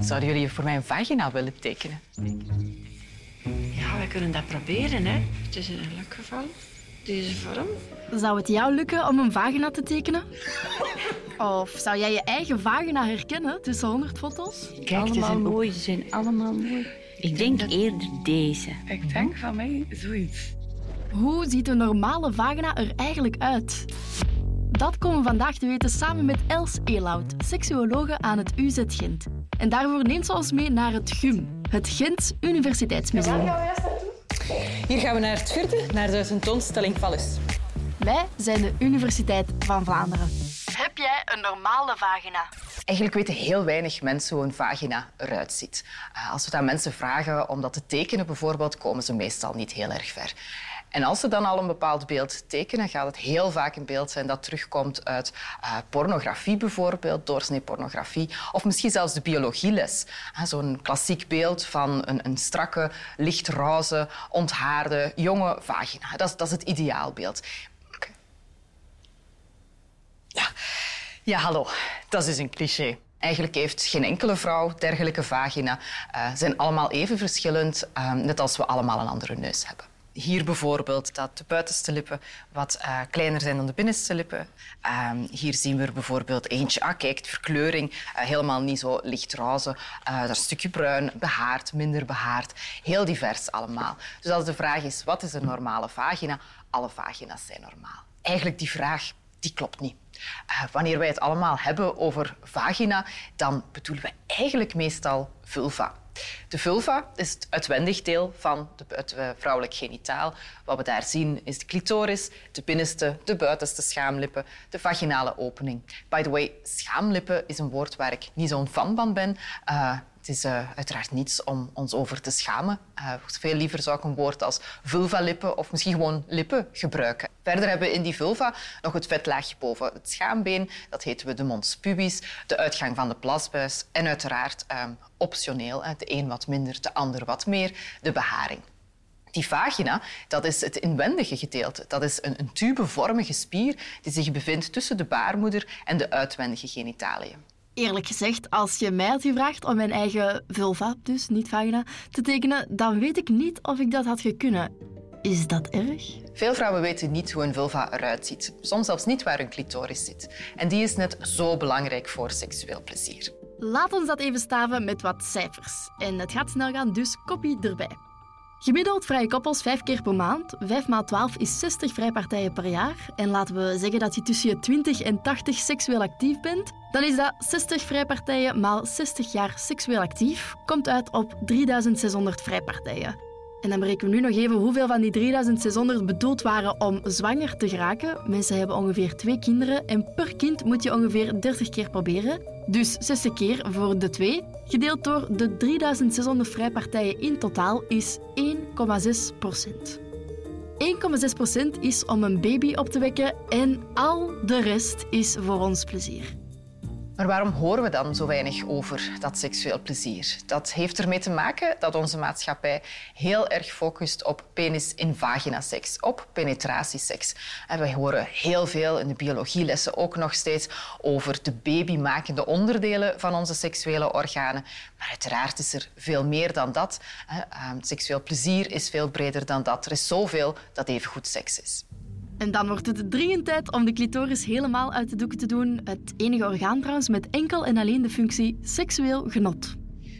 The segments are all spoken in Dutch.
Zouden jullie voor mij een vagina willen tekenen? Ja, we kunnen dat proberen, hè. Het is in elk geval deze vorm. Zou het jou lukken om een vagina te tekenen? Of zou jij je eigen vagina herkennen tussen 100 foto's? Kijk, allemaal een mooi, ze zijn allemaal mooi. Ik denk eerder deze. Ik denk van mij zoiets. Hoe ziet een normale vagina er eigenlijk uit? Dat komen we vandaag te weten samen met Els Elout, seksuologe aan het UZ Gent. En daarvoor neemt ze ons mee naar het GUM, het Gent Universiteitsmuseum. Hier gaan we naar het vierde, naar de tentoonstelling Vallus. Wij zijn de Universiteit van Vlaanderen. Heb jij een normale vagina? Eigenlijk weten heel weinig mensen hoe een vagina eruit ziet. Eh, Als we dat mensen vragen om dat te tekenen bijvoorbeeld, komen ze meestal niet heel erg ver. En als ze dan al een bepaald beeld tekenen, gaat het heel vaak een beeld zijn dat terugkomt uit eh, pornografie bijvoorbeeld, doorsnee pornografie, of misschien zelfs de biologieles. Eh, Zo'n klassiek beeld van een, een strakke, lichtroze, onthaarde, jonge vagina. Dat is, dat is het ideaalbeeld. Ja. ja, hallo. Dat is een cliché. Eigenlijk heeft geen enkele vrouw dergelijke vagina. Ze zijn allemaal even verschillend, eh, net als we allemaal een andere neus hebben. Hier bijvoorbeeld dat de buitenste lippen wat eh, kleiner zijn dan de binnenste lippen. Ehm, hier zien we bijvoorbeeld eentje. Ah, kijk, de verkleuring eh, helemaal niet zo lichtroze. Eh daar een stukje bruin, behaard, minder behaard. Heel divers allemaal. Dus als de vraag is, wat is een normale vagina? Alle vagina's zijn normaal. Eigenlijk die vraag, die klopt niet. Wanneer wij het allemaal hebben over vagina, dan bedoelen we eigenlijk meestal vulva. De vulva is het uitwendig deel van de, het eh, vrouwelijk genitaal. Wat we daar zien is de clitoris, de binnenste, de buitenste schaamlippen, de vaginale opening. By the way, schaamlippen is een woord waar ik niet zo'n fan van ben. Eh, het is eh, uiteraard niets om ons over te schamen. Veel liever zou ik een woord als vulvalippen of misschien gewoon lippen gebruiken. Verder hebben we in die vulva nog het vetlaagje boven het schaambeen. Dat heten we de mons pubis, de uitgang van de plasbuis en uiteraard eh, optioneel, de een wat minder, de ander wat meer, de beharing. Die vagina, dat is het inwendige gedeelte. Dat is een, een tubevormige spier die zich bevindt tussen de baarmoeder en de uitwendige genitaliën. Eerlijk gezegd, als je mij had gevraagd om mijn eigen vulva, dus niet vagina, te tekenen, dan weet ik niet of ik dat had gekunnen. Is dat erg? Veel vrouwen weten niet hoe een vulva eruit ziet. Soms zelfs niet waar hun clitoris zit. En die is net zo belangrijk voor seksueel plezier. Laat ons dat even staven met wat cijfers. En het gaat snel gaan, dus kopie erbij. Gemiddeld vrije koppels vijf keer per maand. Vijf maal 12 is 60 vrijpartijen per jaar. En laten we zeggen dat je tussen je 20 en 80 seksueel actief bent. Dan is dat 60 vrijpartijen maal 60 jaar seksueel actief. Komt uit op 3600 vrijpartijen. En dan berekenen we nu nog even hoeveel van die 3600 bedoeld waren om zwanger te geraken. Mensen hebben ongeveer twee kinderen en per kind moet je ongeveer 30 keer proberen. Dus 60 keer voor de twee, gedeeld door de 3600 vrijpartijen in totaal, is 1,6 procent. 1,6 procent is om een baby op te wekken en al de rest is voor ons plezier. Maar waarom horen we dan zo weinig over dat seksueel plezier? Dat heeft ermee te maken dat onze maatschappij heel erg focust op penis in vagina seks, op penetratieseks. En wij horen heel veel in de biologielessen ook nog steeds over de babymakende onderdelen van onze seksuele organen. Maar uiteraard is er veel meer dan dat. Ehm, Seksueel plezier is veel breder dan dat. Er is zoveel dat evengoed seks is. En dan wordt het dringend tijd om de clitoris helemaal uit de doeken te doen. Het enige orgaan trouwens met enkel en alleen de functie seksueel genot.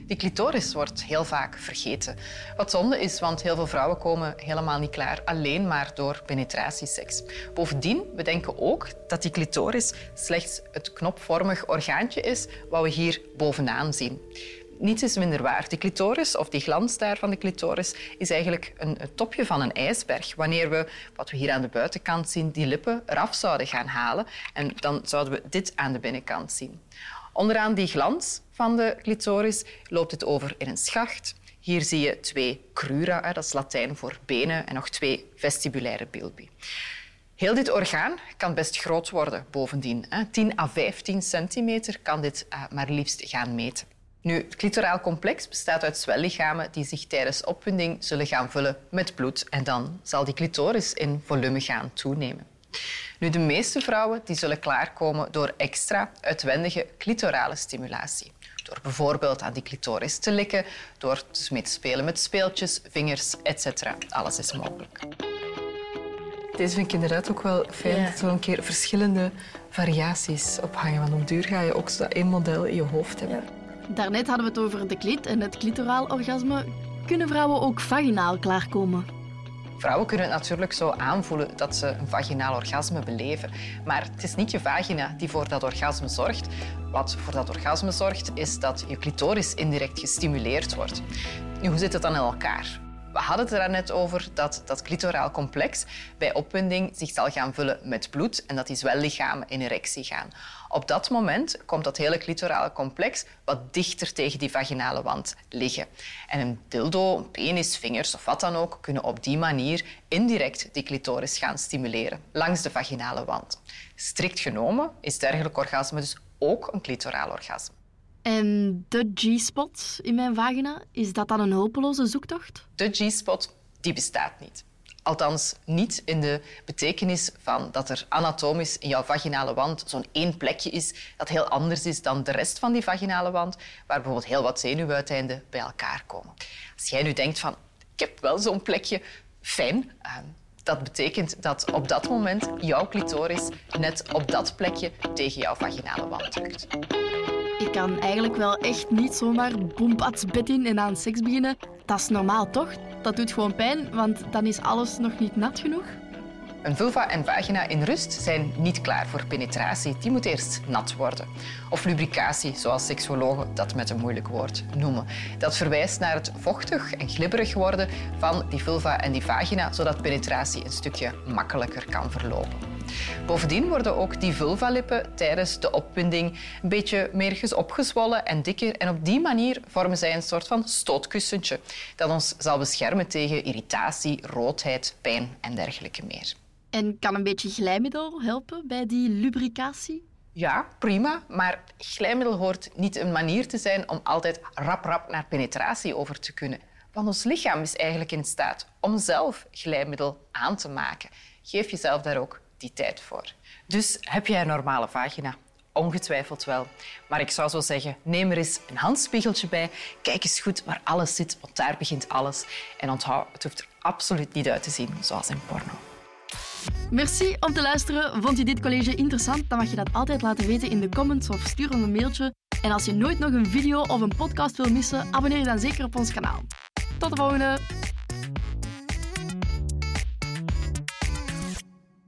Die clitoris wordt heel vaak vergeten. Wat zonde is, want heel veel vrouwen komen helemaal niet klaar alleen maar door penetratieseks. Bovendien, we denken ook dat die clitoris slechts het knopvormig orgaantje is wat we hier bovenaan zien. Niets is minder waar. Die clitoris, of die glans daar van de clitoris, is eigenlijk een, topje van een ijsberg. Wanneer we, wat we hier aan de buitenkant zien, die lippen eraf zouden gaan halen, en dan zouden we dit aan de binnenkant zien. Onderaan die glans van de clitoris loopt het over in een schacht. Hier zie je twee crura, dat is Latijn voor benen, en nog twee vestibulaire bilbi. Heel dit orgaan kan best groot worden bovendien. hè. 10 à 15 centimeter kan dit eh, maar liefst gaan meten. Nu, het clitoraal complex bestaat uit zwellichamen die zich tijdens opwinding zullen gaan vullen met bloed en dan zal die clitoris in volume gaan toenemen. Nu, de meeste vrouwen die zullen klaarkomen door extra uitwendige clitorale stimulatie. Door bijvoorbeeld aan die clitoris te likken, door dus mee te spelen met speeltjes, vingers, etc. Alles is mogelijk. Deze vind ik inderdaad ook wel fijn Ja. dat er wel een keer verschillende variaties op hangen. Want op duur ga je ook zo dat één model in je hoofd hebben. Daarnet hadden we het over de klit en het clitoraal orgasme. Kunnen vrouwen ook vaginaal klaarkomen? Vrouwen kunnen het natuurlijk zo aanvoelen dat ze een vaginaal orgasme beleven. Maar het is niet je vagina die voor dat orgasme zorgt. Wat voor dat orgasme zorgt, is dat je clitoris indirect gestimuleerd wordt. Hoe zit het dan in elkaar? We hadden het er net over dat dat clitoraal complex bij opwinding zich zal gaan vullen met bloed en dat die zwellichamen in erectie gaan. Op dat moment komt dat hele clitorale complex wat dichter tegen die vaginale wand liggen. En een dildo, een penis, vingers of wat dan ook kunnen op die manier indirect die clitoris gaan stimuleren langs de vaginale wand. Strikt genomen is dergelijk orgasme dus ook een clitoraal orgasme. En de G-spot in mijn vagina, is dat dan een hopeloze zoektocht? De G-spot die bestaat niet. Althans, niet in de betekenis van dat er anatomisch in jouw vaginale wand zo'n één plekje is dat heel anders is dan de rest van die vaginale wand, waar bijvoorbeeld heel wat zenuwuiteinden bij elkaar komen. Als jij nu denkt van, ik heb wel zo'n plekje, fijn. eh, Dat betekent dat op dat moment jouw clitoris net op dat plekje tegen jouw vaginale wand drukt. Ik kan eigenlijk wel echt niet zomaar boempats bed in en aan seks beginnen. Dat is normaal toch? Dat doet gewoon pijn, want dan is alles nog niet nat genoeg. Een vulva en vagina in rust zijn niet klaar voor penetratie. Die moet eerst nat worden. Of lubricatie, zoals seksuologen dat met een moeilijk woord noemen. Dat verwijst naar het vochtig en glibberig worden van die vulva en die vagina, zodat penetratie een stukje makkelijker kan verlopen. Bovendien worden ook die vulvalippen tijdens de opwinding een beetje meer opgezwollen en dikker. En op die manier vormen zij een soort van stootkussentje dat ons zal beschermen tegen irritatie, roodheid, pijn en dergelijke meer. En kan een beetje glijmiddel helpen bij die lubricatie? Ja, prima. Maar glijmiddel hoort niet een manier te zijn om altijd rap-rap naar penetratie over te kunnen. Want ons lichaam is eigenlijk in staat om zelf glijmiddel aan te maken. Geef jezelf daar ook tijd voor. Dus heb jij een normale vagina? Ongetwijfeld wel. Maar ik zou zo zeggen, neem er eens een handspiegeltje bij. Kijk eens goed waar alles zit, want daar begint alles. En onthoud, het hoeft er absoluut niet uit te zien zoals in porno. Merci om te luisteren. Vond je dit college interessant? Dan mag je dat altijd laten weten in de comments of stuur ons een mailtje. En als je nooit nog een video of een podcast wil missen, abonneer je dan zeker op ons kanaal. Tot de volgende!